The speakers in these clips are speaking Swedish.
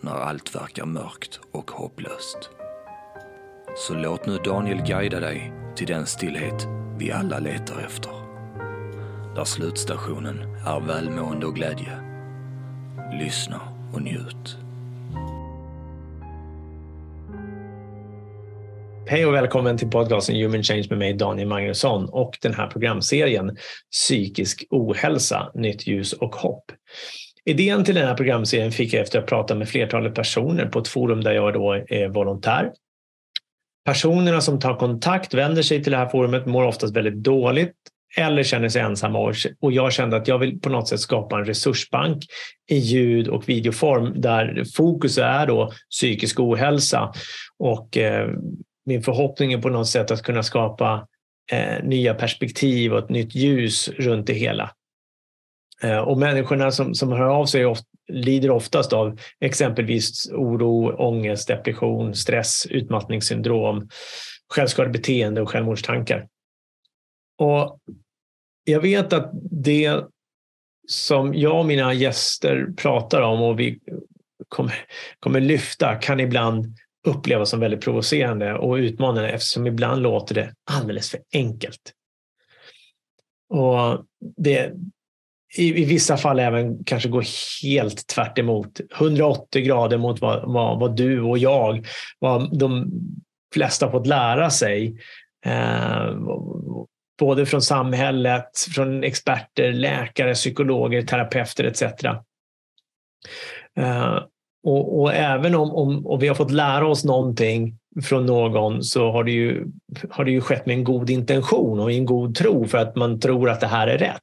när allt verkar mörkt och hopplöst. Så låt nu Daniel guida dig till den stillhet vi alla letar efter. Där slutstationen är välmående och glädje. Lyssna och njut. Hej och välkommen till podcasten Human Change med mig Daniel Magnusson och den här programserien Psykisk ohälsa, nytt ljus och hopp. Idén till den här programserien fick jag efter att ha pratat med flertalet personer på ett forum där jag då är volontär. Personerna som tar kontakt, vänder sig till det här forumet, mår oftast väldigt dåligt eller känner sig ensamma och jag kände att jag vill på något sätt skapa en resursbank i ljud och videoform där fokus är då psykisk ohälsa och eh, min förhoppning är på något sätt att kunna skapa eh, nya perspektiv och ett nytt ljus runt det hela. Eh, och människorna som, som hör av sig ofta, lider oftast av exempelvis oro, ångest, depression, stress, utmattningssyndrom, självskadebeteende och självmordstankar. Och jag vet att det som jag och mina gäster pratar om och vi kommer, kommer lyfta kan ibland upplevas som väldigt provocerande och utmanande eftersom ibland låter det alldeles för enkelt. Och det, i, i vissa fall även kanske gå helt tvärt emot, 180 grader mot vad, vad, vad du och jag, vad de flesta fått lära sig. Eh, både från samhället, från experter, läkare, psykologer, terapeuter etc. Eh, och, och, även om, om, om vi har fått lära oss någonting från någon så har det, ju, har det ju skett med en god intention och en god tro för att man tror att det här är rätt.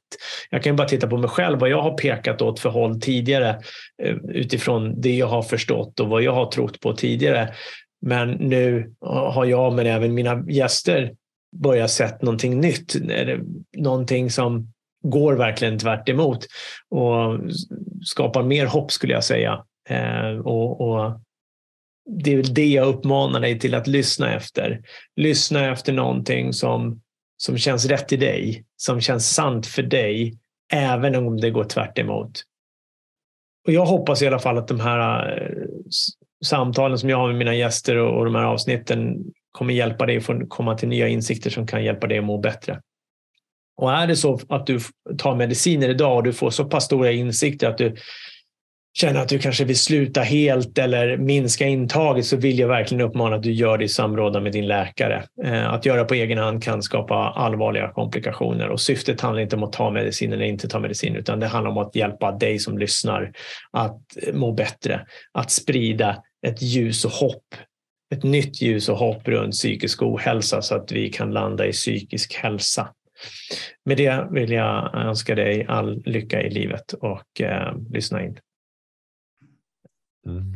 Jag kan bara titta på mig själv, vad jag har pekat åt för håll tidigare eh, utifrån det jag har förstått och vad jag har trott på tidigare. Men nu har jag, men även mina gäster, börjat sett någonting nytt. Någonting som går verkligen tvärt emot och skapar mer hopp skulle jag säga. Eh, och, och det är det jag uppmanar dig till att lyssna efter. Lyssna efter någonting som, som känns rätt i dig, som känns sant för dig, även om det går tvärt emot. Och jag hoppas i alla fall att de här eh, samtalen som jag har med mina gäster och, de här avsnitten kommer hjälpa dig att komma till nya insikter som kan hjälpa dig att må bättre. Och är det så att du tar mediciner idag och du får så pass stora insikter att du känner att du kanske vill sluta helt eller minska intaget så vill jag verkligen uppmana att du gör det i samråd med din läkare. Eh, att göra på egen hand kan skapa allvarliga komplikationer och syftet handlar inte om att ta medicin eller inte ta medicin utan det handlar om att hjälpa dig som lyssnar att eh, må bättre, att sprida ett ljus och hopp ett nytt ljus och hopp runt psykisk ohälsa så att vi kan landa i psykisk hälsa. Med det vill jag önska dig all lycka i livet och eh, lyssna in.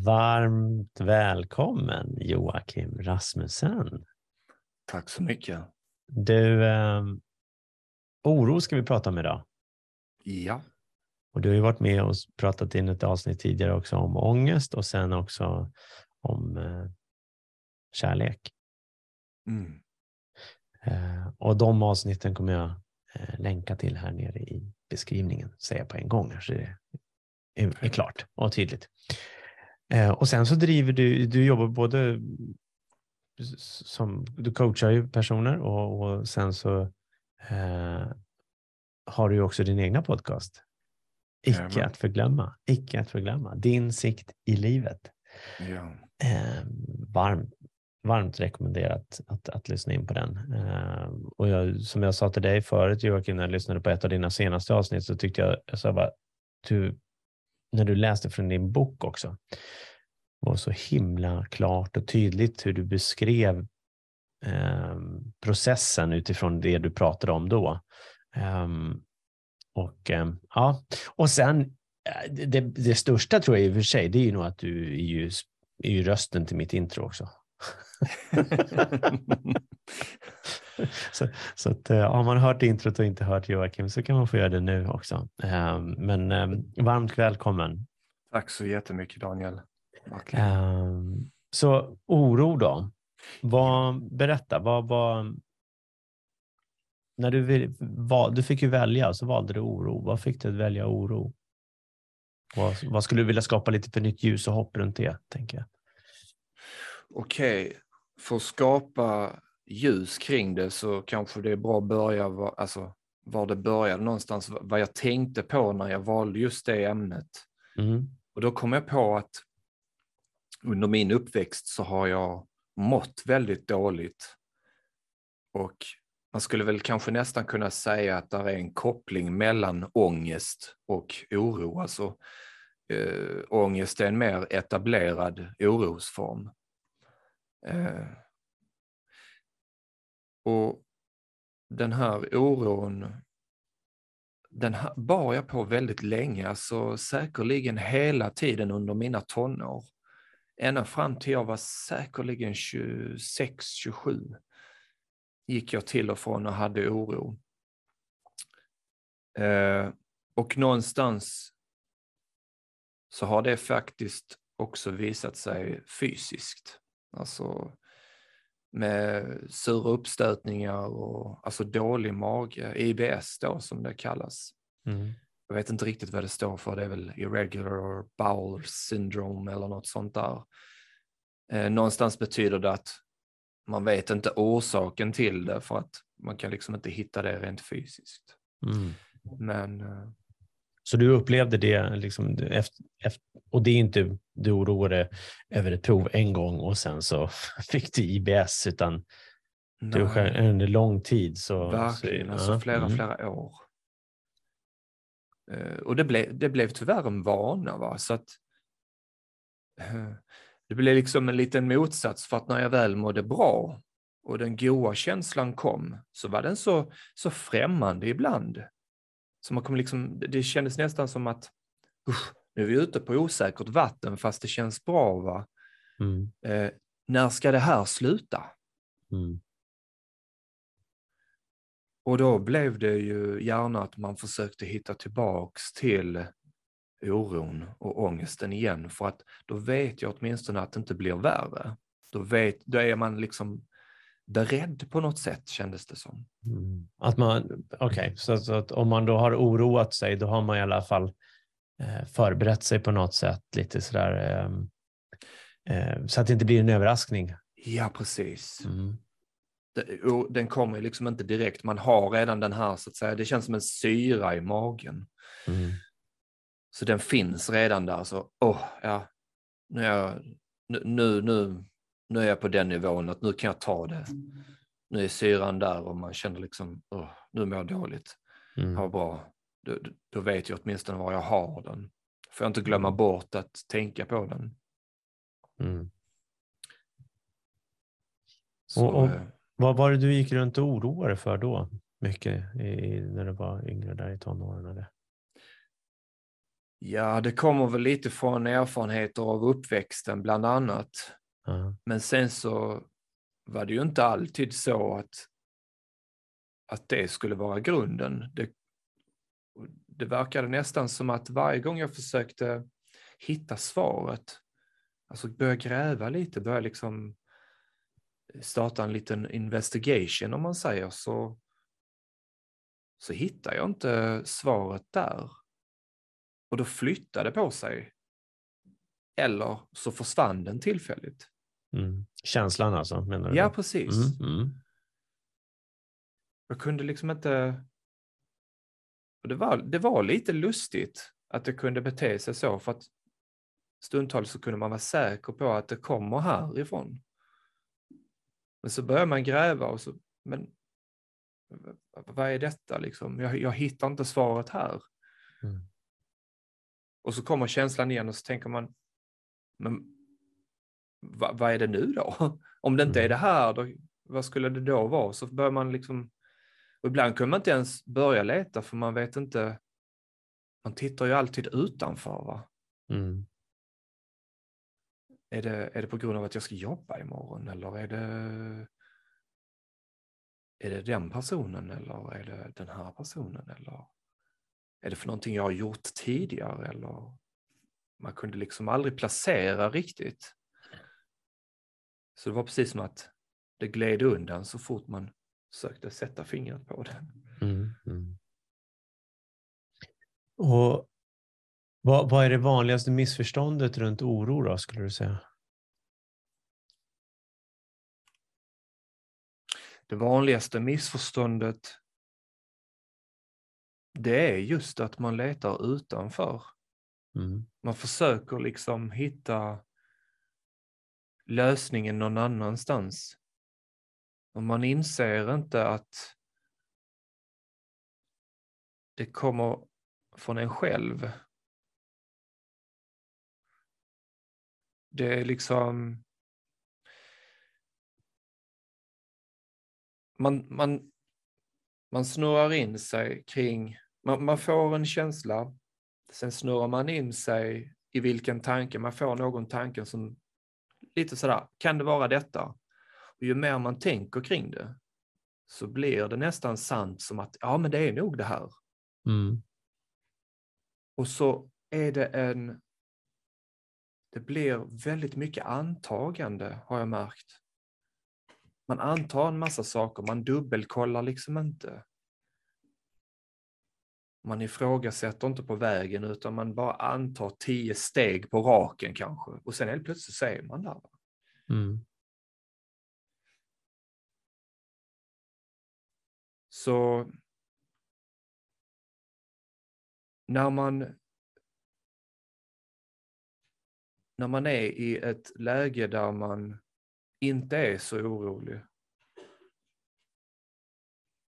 Varmt välkommen Joakim Rasmussen. Tack så mycket. Du, eh, oro ska vi prata om idag. Ja. Och du har ju varit med och pratat in ett avsnitt tidigare också om ångest och sen också om eh, kärlek. Mm. Eh, och de avsnitten kommer jag eh, länka till här nere i beskrivningen, säga på en gång så det är, är klart och tydligt. Eh, och sen så driver du, du jobbar både som, du coachar ju personer och, och sen så eh, har du också din egna podcast. Icke Jajamän. att förglömma, icke att förglömma, din sikt i livet. Ja. Eh, varmt, varmt rekommenderat att, att lyssna in på den. Eh, och jag, som jag sa till dig förut Joakim, när jag lyssnade på ett av dina senaste avsnitt så tyckte jag, jag sa bara, du, när du läste från din bok också, var så himla klart och tydligt hur du beskrev eh, processen utifrån det du pratade om då. Um, och, um, ja. och sen det, det, största tror jag i och för sig, det är ju nog att du är ju, är ju rösten till mitt intro också. så, så att, uh, har man hört introt och inte hört Joakim så kan man få göra det nu också. Uh, men uh, varmt välkommen. Tack så jättemycket Daniel. Um, så oro då? Vad, berätta, vad, vad, när du, vad, du fick ju välja, så valde du oro. Vad fick du att välja oro? Vad, vad skulle du vilja skapa lite för nytt ljus och hopp runt det, tänker jag? Okej, okay. för att skapa ljus kring det så kanske det är bra att börja var, alltså, var det började någonstans, vad jag tänkte på när jag valde just det ämnet. Mm. Och då kom jag på att under min uppväxt så har jag mått väldigt dåligt. Och man skulle väl kanske nästan kunna säga att det är en koppling mellan ångest och oro. Alltså, äh, ångest är en mer etablerad orosform. Äh, och den här oron, den bar jag på väldigt länge, alltså säkerligen hela tiden under mina tonår. Ända fram till jag var säkerligen 26, 27 gick jag till och från och hade oro. Eh, och någonstans så har det faktiskt också visat sig fysiskt. Alltså med sura uppstötningar och alltså dålig mage, IBS då som det kallas. Mm. Jag vet inte riktigt vad det står för, det är väl irregular bowel syndrome eller något sånt där. Eh, någonstans betyder det att man vet inte orsaken till det för att man kan liksom inte hitta det rent fysiskt. Mm. Men... Eh, så du upplevde det, liksom, efter, efter, och det är inte du oroade över ett prov en gång och sen så fick du IBS, utan Nej. du under lång tid. Så, Verkligen, så, alltså flera, mm. flera år. Uh, och det blev, det blev tyvärr en vana, va? så att uh, det blev liksom en liten motsats för att när jag väl mådde bra och den goa känslan kom så var den så, så främmande ibland. Så man kom liksom, det kändes nästan som att usch, nu är vi ute på osäkert vatten fast det känns bra. Va? Mm. Eh, när ska det här sluta? Mm. Och då blev det ju gärna att man försökte hitta tillbaks till oron och ångesten igen för att då vet jag åtminstone att det inte blir värre. Då, vet, då är man liksom beredd på något sätt kändes det som. Mm. Att man, Okej, okay. så, så, att om man då har oroat sig då har man i alla fall eh, förberett sig på något sätt lite sådär eh, eh, så att det inte blir en överraskning. Ja, precis. Mm. Den kommer liksom inte direkt, man har redan den här så att säga, det känns som en syra i magen. Mm. Så den finns redan där. Så, oh, ja, nu, nu, nu, nu är jag på den nivån att nu kan jag ta det. Nu är syran där och man känner liksom, oh, nu mår jag dåligt. Mm. Ja, bra. Då, då vet jag åtminstone var jag har den. Får jag inte glömma mm. bort att tänka på den. Mm. Så, och, och, eh, vad var det du gick runt och oroade dig för då? Mycket i, när du var yngre där i tonåren? Eller? Ja, det kommer väl lite från erfarenheter av uppväxten bland annat. Mm. Men sen så var det ju inte alltid så att, att det skulle vara grunden. Det, det verkade nästan som att varje gång jag försökte hitta svaret, alltså börja gräva lite, börja liksom starta en liten investigation om man säger, så, så hittar jag inte svaret där och då flyttade det på sig. Eller så försvann den tillfälligt. Mm. Känslan alltså, menar du? Ja, precis. Mm, mm. Jag kunde liksom inte... Det, var, det var lite lustigt att det kunde bete sig så, för att stundtals så kunde man vara säker på att det kommer härifrån. Men så börjar man gräva och så, men vad är detta liksom? Jag, jag hittar inte svaret här. Mm. Och så kommer känslan igen och så tänker man, men vad, vad är det nu då? Om det inte är mm. det här, då, vad skulle det då vara? Så börjar man liksom, och ibland kunde man inte ens börja leta för man vet inte, man tittar ju alltid utanför. Va? Mm. Är, det, är det på grund av att jag ska jobba imorgon eller är det, är det den personen eller är det den här personen eller är det för någonting jag har gjort tidigare eller man kunde liksom aldrig placera riktigt. Så det var precis som att det gled undan så fort man sökte sätta fingret på det. Mm, mm. Och vad, vad, är det vanligaste missförståndet runt oro då, skulle du säga? Det vanligaste missförståndet det är just att man letar utanför. Mm. Man försöker liksom hitta lösningen någon annanstans. Och man inser inte att det kommer från en själv. Det är liksom... Man, man, man snurrar in sig kring... Man, man får en känsla, sen snurrar man in sig i vilken tanke, man får någon tanke som lite sådär, kan det vara detta? Och ju mer man tänker kring det så blir det nästan sant som att, ja men det är nog det här. Mm. Och så är det en... Det blir väldigt mycket antagande har jag märkt. Man antar en massa saker, man dubbelkollar liksom inte. Man ifrågasätter inte på vägen utan man bara antar tio steg på raken kanske och sen helt plötsligt så är man där. Mm. Så när man när man är i ett läge där man inte är så orolig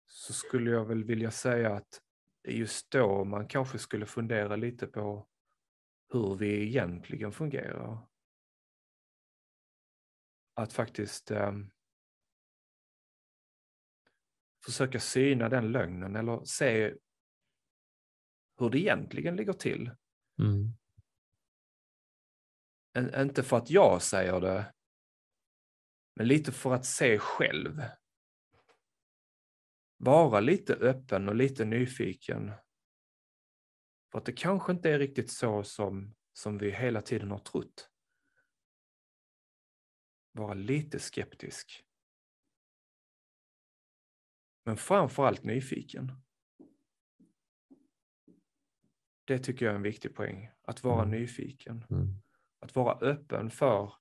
så skulle jag väl vilja säga att det är just då man kanske skulle fundera lite på hur vi egentligen fungerar. Att faktiskt eh, försöka syna den lögnen eller se hur det egentligen ligger till. Mm. En, inte för att jag säger det, men lite för att se själv. Vara lite öppen och lite nyfiken. För att det kanske inte är riktigt så som, som vi hela tiden har trott. Vara lite skeptisk. Men framförallt nyfiken. Det tycker jag är en viktig poäng. Att vara Mm. nyfiken. Mm. Att vara öppen för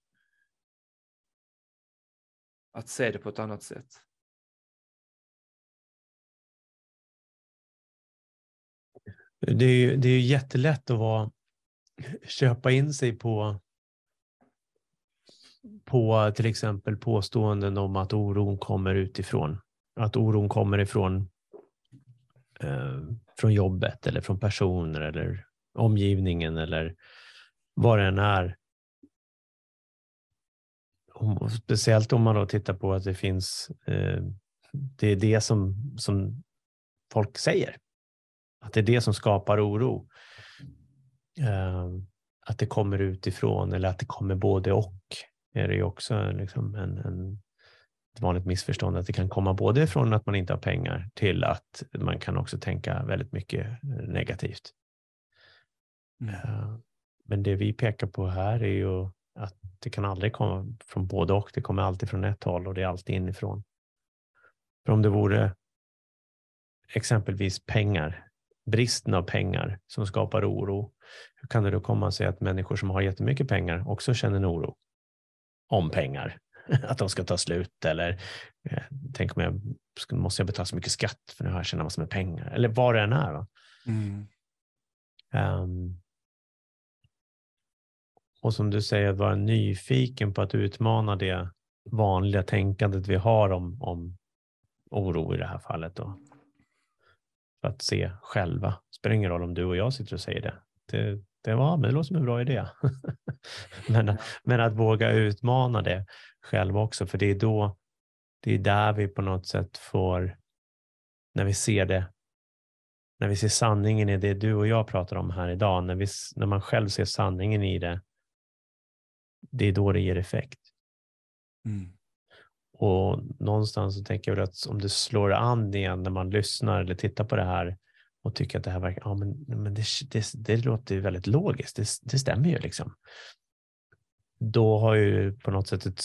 att se det på ett annat sätt. Det är ju det är jättelätt att vara, köpa in sig på, på till exempel påståenden om att oron kommer utifrån. Att oron kommer ifrån eh, från jobbet eller från personer eller omgivningen eller vad det än är. Om, speciellt om man då tittar på att det finns, eh, det är det som, som folk säger. Att det är det som skapar oro. Eh, att det kommer utifrån eller att det kommer både och är det ju också liksom en, en, ett vanligt missförstånd att det kan komma både från att man inte har pengar till att man kan också tänka väldigt mycket negativt. Eh, Men det vi pekar på här är ju att det kan aldrig komma från både och. Det kommer alltid från ett håll och det är alltid inifrån. För om det vore exempelvis pengar, bristen av pengar som skapar oro, hur kan det då komma sig att människor som har jättemycket pengar också känner en oro om pengar? Att de ska ta slut eller eh, tänk om jag måste jag betala så mycket skatt för nu har jag tjänat massor med pengar eller vad det än är. Va? Ehm, och som du säger, att vara nyfiken på att utmana det vanliga tänkandet vi har om, om oro i det här fallet. Då. För att se själva. spelar ingen roll om du och jag sitter och säger det. Det, det, var, men det låter som en bra idé. men, men att våga utmana det själv också, för det är då det är där vi på något sätt får, när vi ser det när vi ser sanningen i det du och jag pratar om här idag, när, vi, när man själv ser sanningen i det, det är då det ger effekt. Mm. Och någonstans så tänker jag väl att om det slår an igen när man lyssnar eller tittar på det här och tycker att det här verkar, ja men, men det, det, det låter ju väldigt logiskt, det, det stämmer ju liksom. Då har ju på något sätt ett,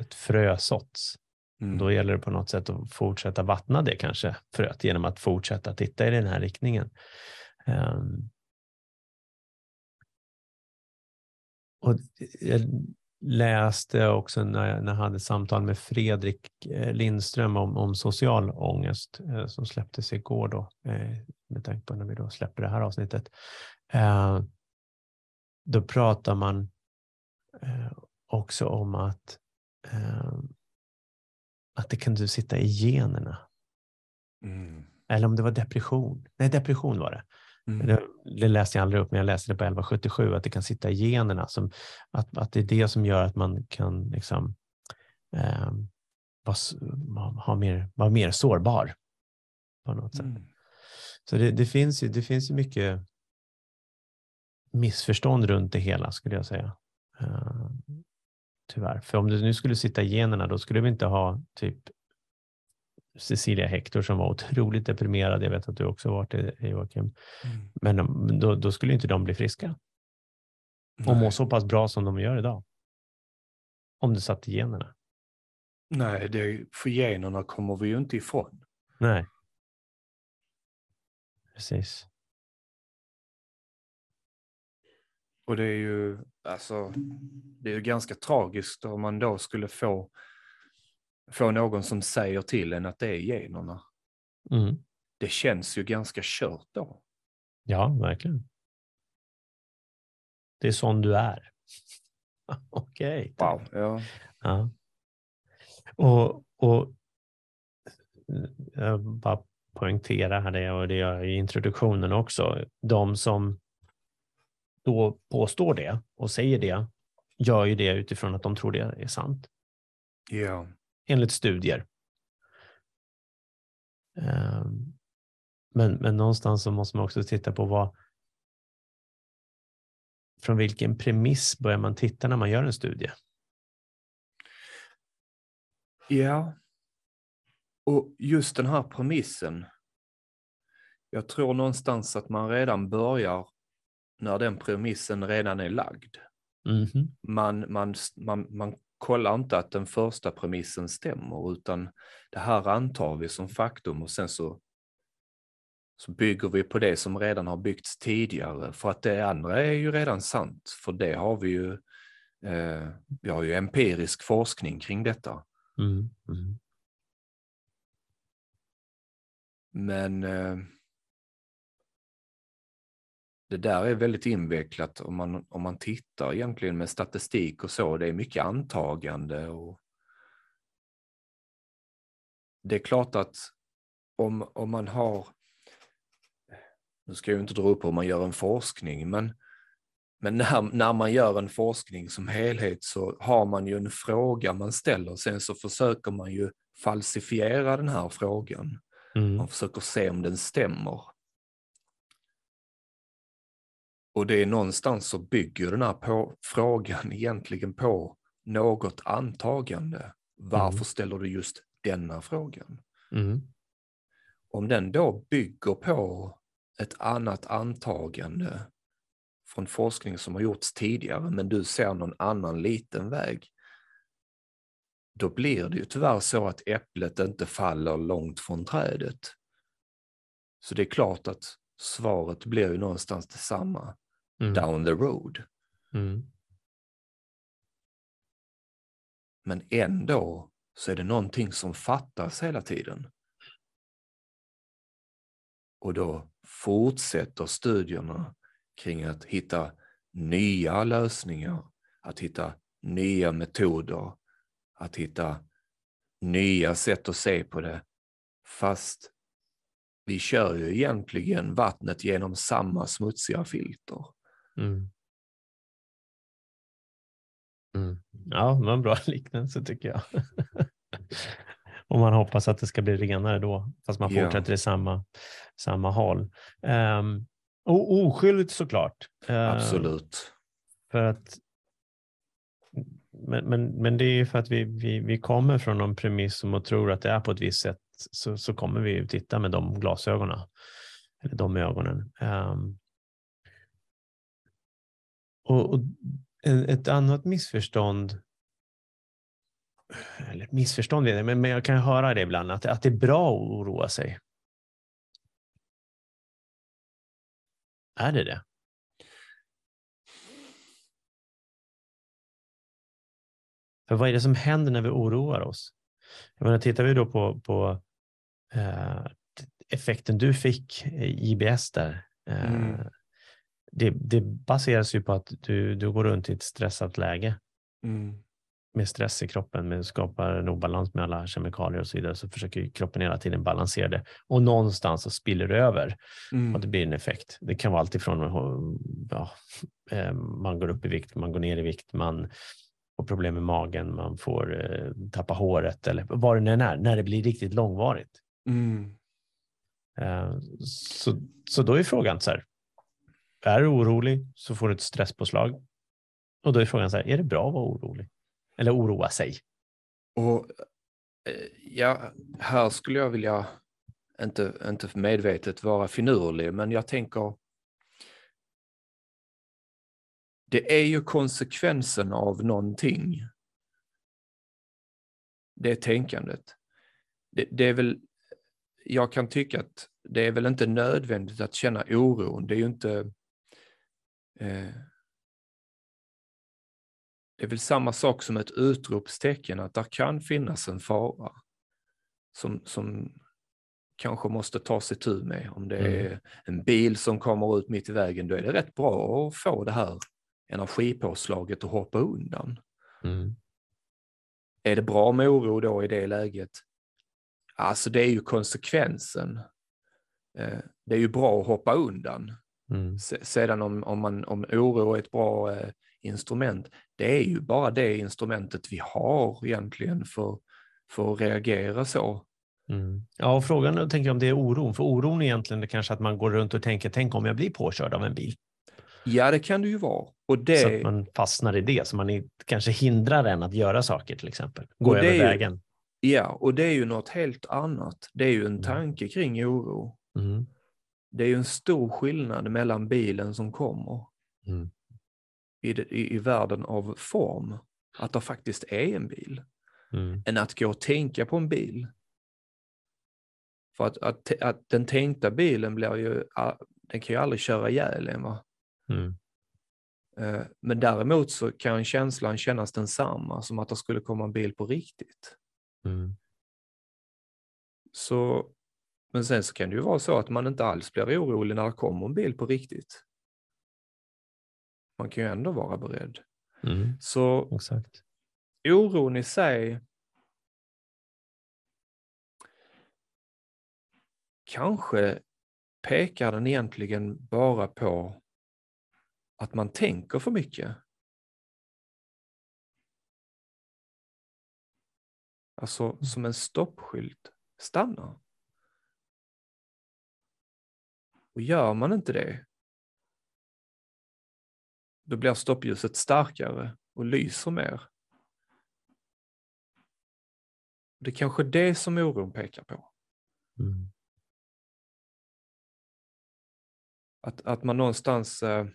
ett frö såtts. Mm. Då gäller det på något sätt att fortsätta vattna det kanske, fröet, genom att fortsätta titta i den här riktningen. Um, och jag läste också när jag, hade samtal med Fredrik eh, Lindström om, om social ångest eh, som släpptes igår då, eh, med tanke på när vi då släpper det här avsnittet. Då pratar man också om att att det kan du sitta i generna. Mm. Eller om det var depression. Nej, depression var det. Mm. Det, det läste jag aldrig upp, men jag läste det på 1177, att det kan sitta i generna. Som, att, att det är det som gör att man kan liksom, eh, vara, ha mer, vara mer sårbar på något sätt. Mm. Så det, det, finns ju, det finns ju mycket missförstånd runt det hela, skulle jag säga. Uh, tyvärr. För om det nu skulle sitta i generna, då skulle vi inte ha typ Cecilia Hector som var otroligt deprimerad. Jag vet att du också varit det, Joakim. Mm. Men då, då, skulle inte de bli friska och må så pass bra som de gör idag. Om det satt i generna. Nej, det, för generna kommer vi ju inte ifrån. Nej. Precis. Och det är ju alltså, det är ju ganska tragiskt om man då skulle få, få någon som säger till en att det är generna. Mm. Det känns ju ganska kört då. Ja, verkligen. Det är sån du är. Okej. Okay. Wow. Ja. ja. Och, och jag bara poängtera här det och det gör jag i introduktionen också. De som då påstår det och säger det gör ju det utifrån att de tror det är sant. Ja. Enligt studier. Ehm, men, men någonstans så måste man också titta på vad från vilken premiss börjar man titta när man gör en studie? Ja. Och just den här premissen. Jag tror någonstans att man redan börjar när den premissen redan är lagd. Mm -hmm. man, man, man, man kollar inte att den första premissen stämmer, utan det här antar vi som faktum och sen så, så bygger vi på det som redan har byggts tidigare, för att det andra är ju redan sant, för det har vi ju, eh, vi har ju empirisk forskning kring detta. Mm. Mm. Men eh, det där är väldigt invecklat om man, om man tittar egentligen med statistik och så. Det är mycket antagande. Och det är klart att om, om man har, nu ska jag inte dra upp hur man gör en forskning, men, men när, när man gör en forskning som helhet så har man ju en fråga man ställer, sen så försöker man ju falsifiera den här frågan. Mm. Man försöker se om den stämmer. Och det är någonstans så bygger den här på, frågan egentligen på något antagande. Varför Mm. ställer du just denna frågan? Mm. Om den då bygger på ett annat antagande från forskning som har gjorts tidigare, men du ser någon annan liten väg, då blir det ju tyvärr så att äpplet inte faller långt från trädet. Så det är klart att svaret blir ju någonstans detsamma Mm. down the road. Mm. Men ändå så är det någonting som fattas hela tiden. Och då fortsätter studierna kring att hitta nya lösningar, att hitta nya metoder, att hitta nya sätt att se på det. Fast vi kör ju egentligen vattnet genom samma smutsiga filter. Mm. Mm. Ja, det var en bra liknelse tycker jag. och man hoppas att det ska bli renare då, fast man Ja. fortsätter i samma, samma håll. Um, och oskyldigt såklart. Eh, Absolut. För att, men, men, men det är ju för att vi, vi, vi kommer från någon premiss om och tror att det är på ett visst sätt så, så kommer vi ju titta med de glasögonen. Eller de ögonen. Um, och, och ett annat missförstånd eller missförstånd vet jag, men, men jag kan höra det ibland, att, att det är bra att oroa sig. Är det det? För vad är det som händer när vi oroar oss? Jag menar, tittar vi då på, på effekten du fick i IBS där. Eh, Mm. det, det baseras ju på att du, du går runt i ett stressat läge Mm. med stress i kroppen, med skapar en obalans med alla kemikalier och så vidare, så försöker kroppen hela tiden balansera det. Och någonstans så spiller det över Mm. och det blir en effekt. Det kan vara allt ifrån ja, eh, man går upp i vikt, man går ner i vikt, man får problem med magen, man får eh, tappa håret eller vad det än är, när det blir riktigt långvarigt. Mm. Eh, Så, så då är frågan så här, är du orolig så får du ett stresspåslag. Och då är frågan så här, är det bra att vara orolig? Eller oroa sig? Och eh, ja, här skulle jag vilja, inte, inte medvetet vara finurlig, men jag tänker det är ju konsekvensen av någonting. Det tänkandet. Det, det är väl, jag kan tycka att det är väl inte nödvändigt att känna oron. Det är ju inte eh, det är väl samma sak som ett utropstecken, att där kan finnas en fara som, som kanske måste ta sig tur med. Om det Mm. är en bil som kommer ut mitt i vägen, då är det rätt bra att få det här energipåslaget och hoppa undan. Mm. Är det bra med oro då i det läget? Alltså det är ju konsekvensen. Eh, Det är ju bra att hoppa undan. Mm. Se- Sedan om, om, man, om oro är ett bra eh, instrument, det är ju bara det instrumentet vi har egentligen för, för att reagera så. Mm. Ja, frågan är, tänker jag om det är oron. För oron är egentligen det kanske att man går runt och tänker, tänk om jag blir påkörd av en bil. Ja, det kan det ju vara. Och Så det, att man fastnar i det, så man är, kanske hindrar en att göra saker till exempel. Gå över är ju- vägen. Ja, och det är ju något helt annat. Det är ju en Mm. tanke kring oro. Mm. Det är ju en stor skillnad mellan bilen som kommer Mm. i, det, i, i världen av form, att det faktiskt är en bil, Mm. än att gå och tänka på en bil. För att, att, att den tänkta bilen blir ju, den kan ju aldrig köra ihjäl en va? Mm. Eh, Men däremot så kan känslan kännas densamma som att det skulle komma en bil på riktigt. Mm. Så, men sen så kan det ju vara så att man inte alls blir orolig när det kommer en bil på riktigt. Man kan ju ändå vara beredd. Mm. Så Exakt. oron i sig kanske pekar den egentligen bara på att man tänker för mycket. Alltså som en stoppskylt. Stanna. Och gör man inte det, då blir stoppljuset starkare och lyser mer. Det är kanske det som oron pekar på. Mm. Att, att man någonstans, eh,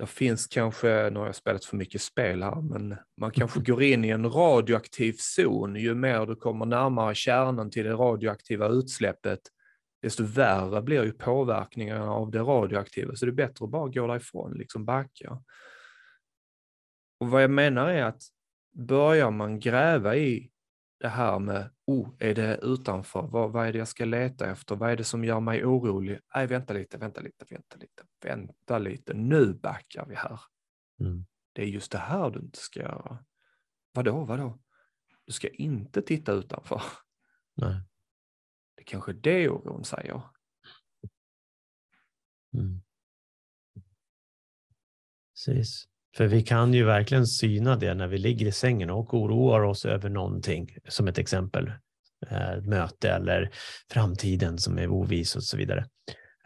det finns kanske, nu har jag spelat för mycket spel här, men man kanske går in i en radioaktiv zon. Ju mer du kommer närmare kärnan till det radioaktiva utsläppet, desto värre blir ju påverkningarna av det radioaktiva. Så det är bättre att bara gå därifrån, liksom backa. Och vad jag menar är att börjar man gräva i det här med, oh, är det utanför? Vad, vad är det jag ska leta efter? Vad är det som gör mig orolig? Nej, vänta lite, vänta lite, vänta lite, vänta lite. Nu backar vi här. Mm. Det är just det här du inte ska göra. Vadå, vadå? Du ska inte titta utanför. Nej. Det är kanske det oron säger. Mm. Precis. För vi kan ju verkligen syna det när vi ligger i sängen och oroar oss över någonting, som ett exempel. ett möte eller framtiden som är oviss och så vidare.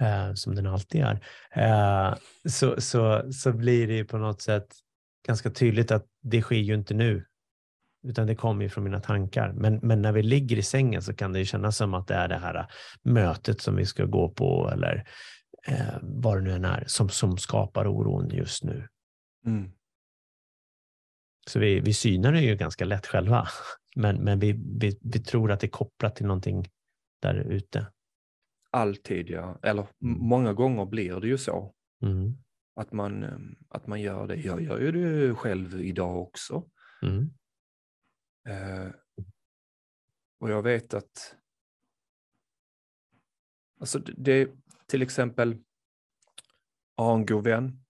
Eh, som den alltid är. Eh, så, så, så blir det ju på något sätt ganska tydligt att det sker ju inte nu. Utan det kommer ju från mina tankar. Men, men när vi ligger i sängen så kan det ju kännas som att det är det här mötet som vi ska gå på eller eh, vad det nu än är som, som skapar oron just nu. Mm. Så vi, vi synar det ju ganska lätt själva, men, men vi, vi, vi tror att det är kopplat till någonting där ute. Alltid ja, eller mm. många gånger blir det ju så. Mm. Att, man, eh, att man gör det. Jag gör ju det själv idag också. Mm. Eh, och jag vet att alltså det, till exempel har en god vän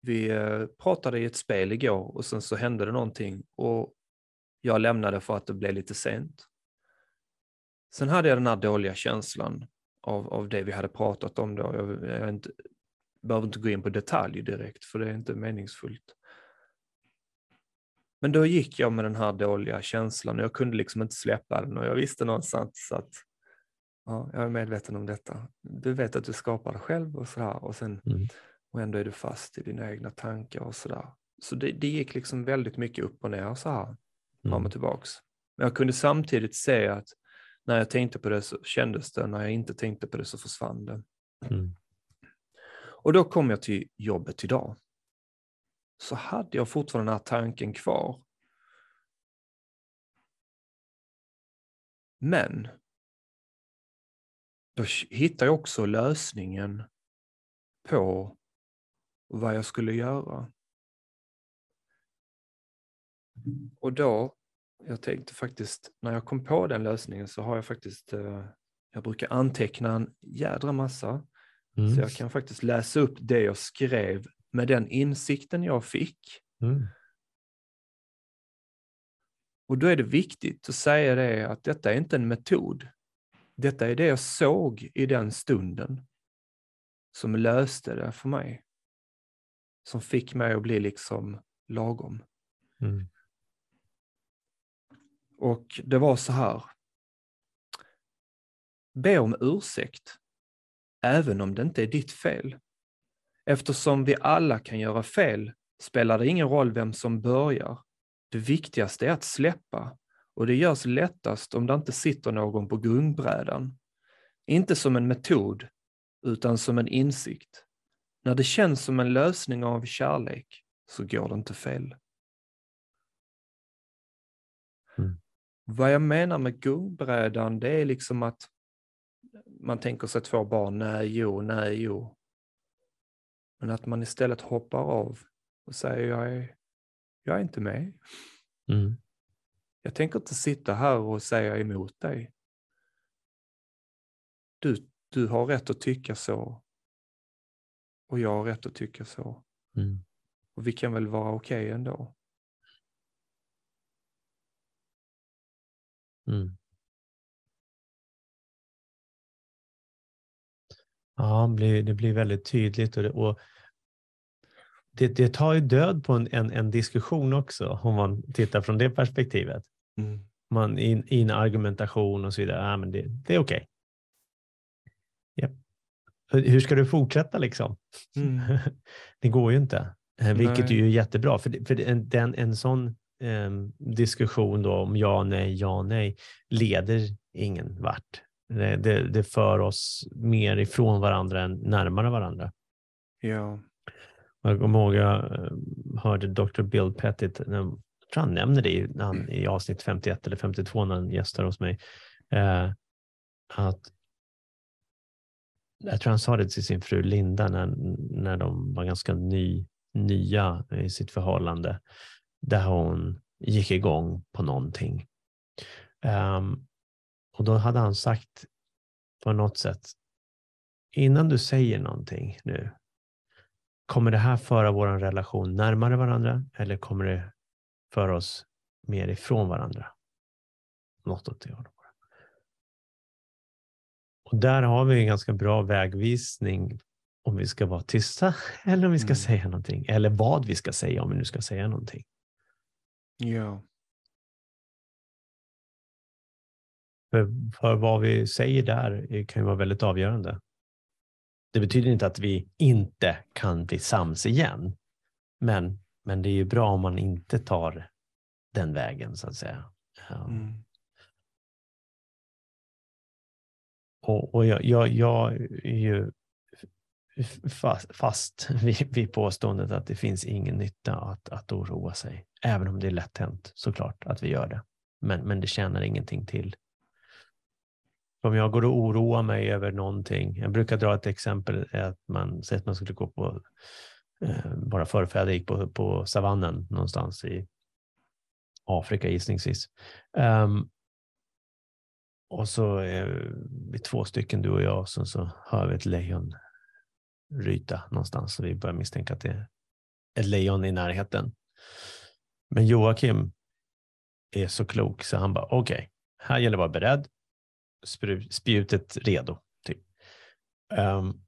vi eh, pratade i ett spel igår och sen så hände det någonting och jag lämnade för att det blev lite sent. Sen hade jag den här dåliga känslan av, av det vi hade pratat om då. Jag, jag inte, behöver inte gå in på detalj direkt för det är inte meningsfullt. Men då gick jag med den här dåliga känslan och jag kunde liksom inte släppa den och jag visste någonstans att ja, jag är medveten om detta. Du vet att du skapar det själv och så här och sen mm och ändå är du fast i dina egna tankar och sådär. Så det, det gick liksom väldigt mycket upp och ner så här, fram och mm. tillbaks. Men jag kunde samtidigt se att när jag tänkte på det så kändes det, när jag inte tänkte på det så försvann det. Mm. Och då kom jag till jobbet idag. Så hade jag fortfarande den här tanken kvar. Men då hittade jag också lösningen på vad jag skulle göra. Och då, jag tänkte faktiskt, när jag kom på den lösningen så har jag faktiskt, eh, jag brukar anteckna en jädra massa. Mm. Så jag kan faktiskt läsa upp det jag skrev med den insikten jag fick. Mm. Och då är det viktigt att säga det att detta är inte en metod. Detta är det jag såg i den stunden som löste det för mig som fick mig att bli liksom lagom. Mm. Och det var så här. Be om ursäkt, även om det inte är ditt fel. Eftersom vi alla kan göra fel spelar det ingen roll vem som börjar. Det viktigaste är att släppa och det görs lättast om det inte sitter någon på gungbrädan. Inte som en metod, utan som en insikt. När det känns som en lösning av kärlek så går det inte fel. Mm. Vad jag menar med gungbrädan, det är liksom att man tänker sig två barn, nej, jo, nej, jo. Men att man istället hoppar av och säger, jag är, jag är inte med. Mm. Jag tänker inte sitta här och säga emot dig. Du, du har rätt att tycka så och jag har rätt att tycka så. Mm. Och vi kan väl vara okej okay ändå. Mm. Ja, det blir, det blir väldigt tydligt. Och det, och det, det tar ju död på en, en, en, diskussion också, om man tittar från det perspektivet. Mm. Man, i, I en argumentation och så vidare, ja, men det, det är okej. Okay. Hur ska du fortsätta liksom? Mm. det går ju inte, eh, vilket nej. är ju jättebra. För, för en, den, en sån eh, diskussion då om ja, nej, ja, nej leder ingen vart. Det, det, det för oss mer ifrån varandra än närmare varandra. Ja. Jag kommer ihåg, jag eh, hörde Dr. Bill Pettit, jag tror han nämner det i, han, i avsnitt 51 eller 52 när han gästar hos mig, eh, att jag tror han sa det till sin fru Linda när, när de var ganska ny, nya i sitt förhållande, där hon gick igång på någonting. Um, och då hade han sagt på något sätt, innan du säger någonting nu, kommer det här föra vår relation närmare varandra eller kommer det föra oss mer ifrån varandra? Något åt det hållet. Och där har vi en ganska bra vägvisning om vi ska vara tysta eller om vi ska Mm. säga någonting. Eller vad vi ska säga om vi nu ska säga någonting. Ja. För, för vad vi säger där är- kan ju vara väldigt avgörande. Det betyder inte att vi inte kan bli sams igen. Men, men det är ju bra om man inte tar den vägen så att säga. Ja. Mm. Och, och jag, jag, jag är ju fast, fast vid, vid påståendet att det finns ingen nytta att, att oroa sig. Även om det är lätt hänt såklart att vi gör det. Men, men det tjänar ingenting till. Om jag går och oroar mig över någonting. Jag brukar dra ett exempel. Att man säger att man skulle gå på, eh, våra förfäder gick på, på savannen någonstans i Afrika gissningsvis. Um, och så är vi två stycken, du och jag, och så, så hör vi ett lejon ryta någonstans och vi börjar misstänka att det är ett lejon i närheten. Men Joakim är så klok så han bara okej, här gäller det att vara beredd. Spjutet redo. Typ. Um,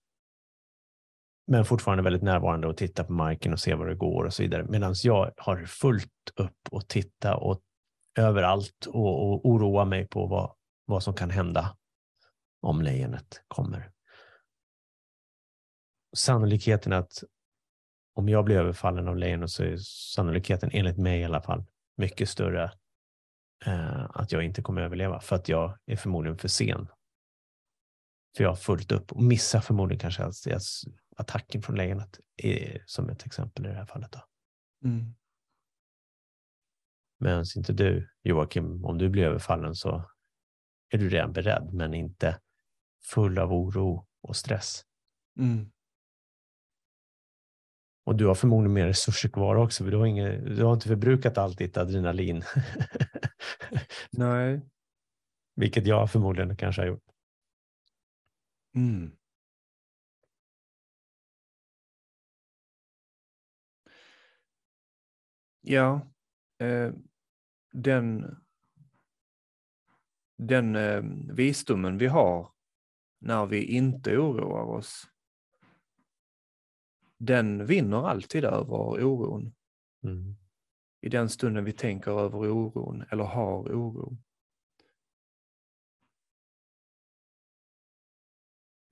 men fortfarande väldigt närvarande och titta på marken och se var det går och så vidare. Medan jag har fullt upp och titta och överallt och, och oroa mig på vad, vad som kan hända om lejonet kommer. Sannolikheten att om jag blir överfallen av lejonet så är sannolikheten, enligt mig i alla fall, mycket större eh, att jag inte kommer överleva för att jag är förmodligen för sen. För jag har fullt upp och missar förmodligen kanske att att attacken från lejonet är, som ett exempel i det här fallet. Då. Mm. Medan inte du, Joakim, om du blir överfallen så är du redan beredd, men inte full av oro och stress. Mm. Och du har förmodligen mer resurser kvar också, för du har, inget, du har inte förbrukat allt ditt adrenalin. Nej. Vilket jag förmodligen kanske har gjort. Mm. Ja, eh, den, den eh, visdomen vi har när vi inte oroar oss, den vinner alltid över oron Mm. i den stunden vi tänker över oron eller har oro.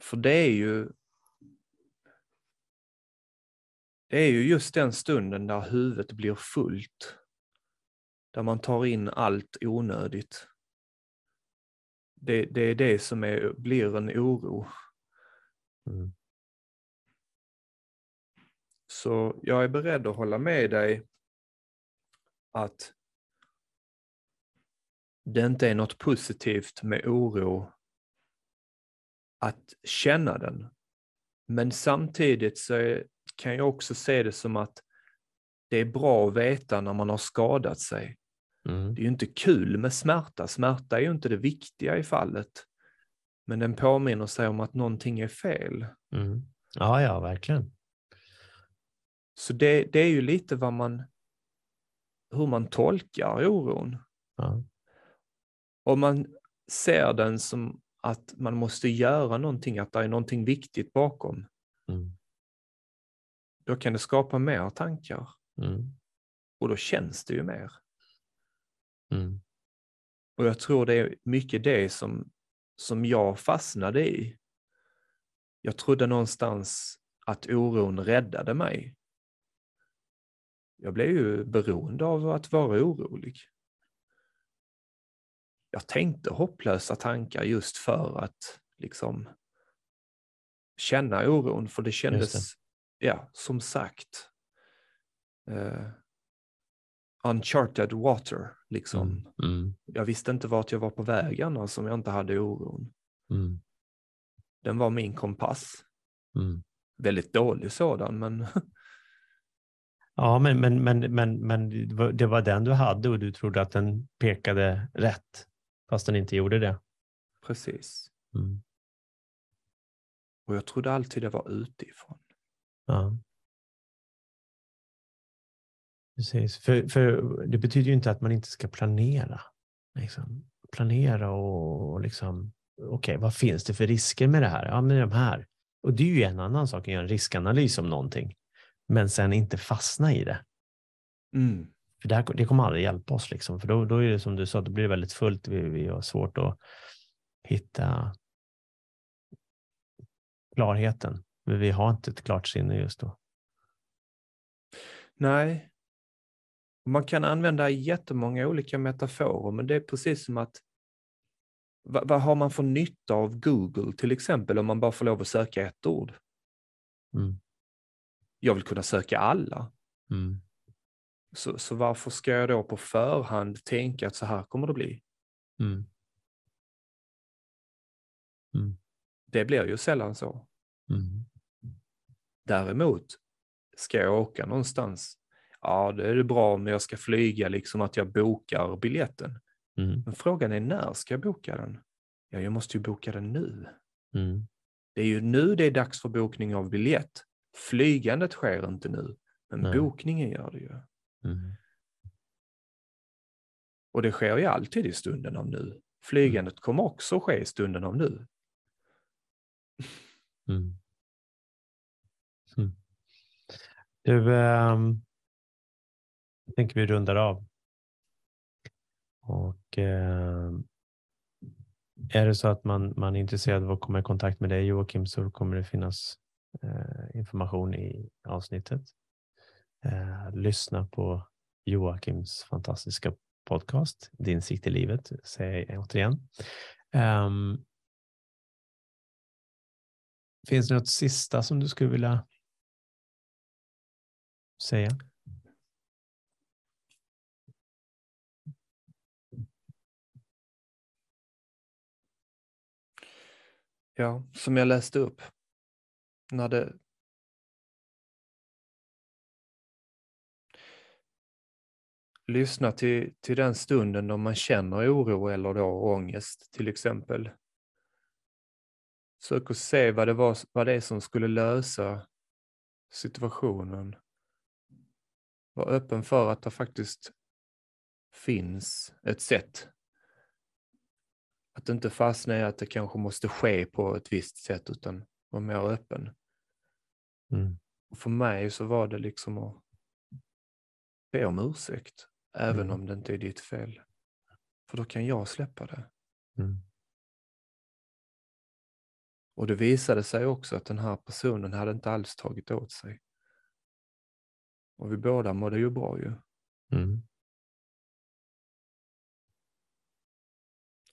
För det är ju det är ju just den stunden där huvudet blir fullt. Där man tar in allt onödigt. Det, det är det som är, blir en oro. Mm. Så jag är beredd att hålla med dig att det inte är något positivt med oro att känna den. Men samtidigt så är, kan jag också se det som att det är bra att veta när man har skadat sig. Mm. Det är ju inte kul med smärta. Smärta är ju inte det viktiga i fallet. Men den påminner sig om att någonting är fel. Mm. Ja, ja, verkligen. Så det, det är ju lite vad man, hur man tolkar oron. Ja. Om man ser den som att man måste göra någonting, att det är någonting viktigt bakom, Mm. då kan det skapa mer tankar Mm. och då känns det ju mer. Mm. Och jag tror det är mycket det som, som jag fastnade i. Jag trodde någonstans att oron räddade mig. Jag blev ju beroende av att vara orolig. Jag tänkte hopplösa tankar just för att liksom känna oron, för det kändes, ja, som sagt, eh, uncharted water, liksom. Mm. Mm. Jag visste inte vart jag var på väg annars om jag inte hade oron. Mm. Den var min kompass. Mm. Väldigt dålig sådan, men Ja, men, men, men, men, men det var- den du hade och du trodde att den pekade rätt, fast den inte gjorde det. precis. Mm. Och jag trodde alltid det var utifrån. Ja. Precis, för, för det betyder ju inte att man inte ska planera. Liksom. Planera och, och liksom, okej, vad finns det för risker med det här? Ja, men de här. Och det är ju en annan sak att göra en riskanalys om någonting, men sen inte fastna i det. Mm. För det, här, det kommer aldrig hjälpa oss, liksom. för då, då är det som du sa, då blir det väldigt fullt. Vi, vi har svårt att hitta klarheten. Men vi har inte ett klart sinne just då. Nej. Man kan använda jättemånga olika metaforer, men det är precis som att vad, vad har man för nytta av Google till exempel om man bara får lov att söka ett ord? Mm. Jag vill kunna söka alla. Mm. Så, så varför ska jag då på förhand tänka att så här kommer det bli? Mm. Mm. Det blir ju sällan så. Mm. Däremot, ska jag åka någonstans, ja det är det bra om jag ska flyga, liksom att jag bokar biljetten. Mm. Men frågan är när ska jag boka den? Ja, jag måste ju boka den nu. Mm. Det är ju nu det är dags för bokning av biljett. Flygandet sker inte nu, men Nej. bokningen gör det ju. Mm. Och det sker ju alltid i stunden av nu. Flygandet kommer också ske i stunden av nu. Mm. Mm. Du, ehm, jag tänker vi rundar av. Och eh, är det så att man, man är intresserad av att komma i kontakt med dig Joakim så kommer det finnas eh, information i avsnittet. Eh, lyssna på Joakims fantastiska podcast, Din sikt i livet, säger jag återigen. Um, Finns det något sista som du skulle vilja säga? Ja, som jag läste upp. När det... Lyssna till, till den stunden då man känner oro eller då ångest till exempel. Sök och se vad det, var, vad det är som skulle lösa situationen. Var öppen för att det faktiskt finns ett sätt. Att inte fastna i att det kanske måste ske på ett visst sätt utan vara mer öppen. Mm. Och för mig så var det liksom att be om ursäkt, även Mm. om det inte är ditt fel. För då kan jag släppa det. Mm. Och det visade sig också att den här personen hade inte alls tagit åt sig. Och vi båda mådde ju bra ju. Mm.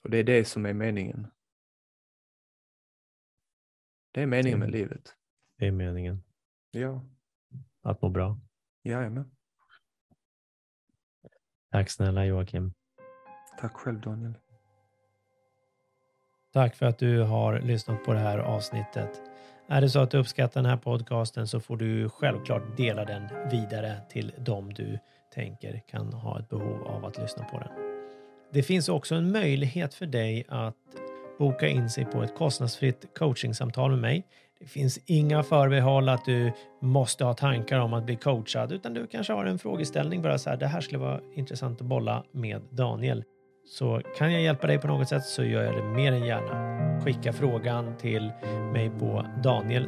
Och det är det som är meningen. Det är meningen med Mm. livet. Det är meningen. Ja, Att må bra. jajamän. Tack snälla Joakim. Tack själv Daniel. Tack för att du har lyssnat på det här avsnittet. Är det så att du uppskattar den här podcasten så får du självklart dela den vidare till dem du tänker kan ha ett behov av att lyssna på den. Det finns också en möjlighet för dig att boka in sig på ett kostnadsfritt coachingsamtal med mig. Det finns inga förbehåll att du måste ha tankar om att bli coachad utan du kanske har en frågeställning bara så här, det här skulle vara intressant att bolla med Daniel. Så kan jag hjälpa dig på något sätt så gör jag det mer än gärna. Skicka frågan till mig på daniel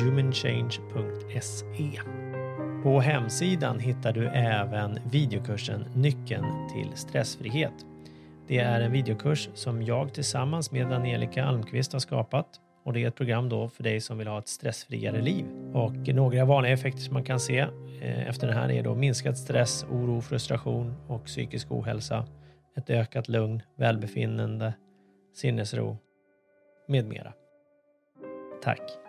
humanchange.se. På hemsidan hittar du även videokursen Nyckeln till stressfrihet. Det är en videokurs som jag tillsammans med Angelica Almqvist har skapat och det är ett program då för dig som vill ha ett stressfriare liv. Och några vanliga effekter som man kan se eh, efter den här är då minskad stress, oro, frustration och psykisk ohälsa, ett ökat lugn, välbefinnande, sinnesro med mera. Tack!